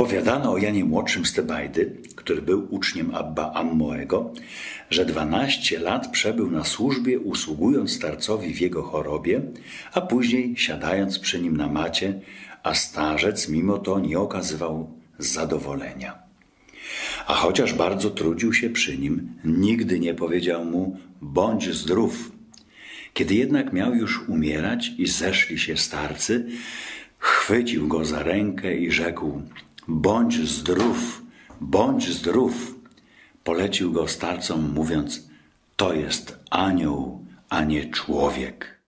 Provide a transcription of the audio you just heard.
Powiadano o Janie Młodszym z Tebajdy, który był uczniem Abba Ammoego, że dwanaście lat przebył na służbie, usługując starcowi w jego chorobie, a później siadając przy nim na macie, a starzec mimo to nie okazywał zadowolenia. A chociaż bardzo trudził się przy nim, nigdy nie powiedział mu bądź zdrów. Kiedy jednak miał już umierać i zeszli się starcy, chwycił go za rękę i rzekł bądź zdrów, bądź zdrów. Polecił go starcom mówiąc to jest anioł, a nie człowiek.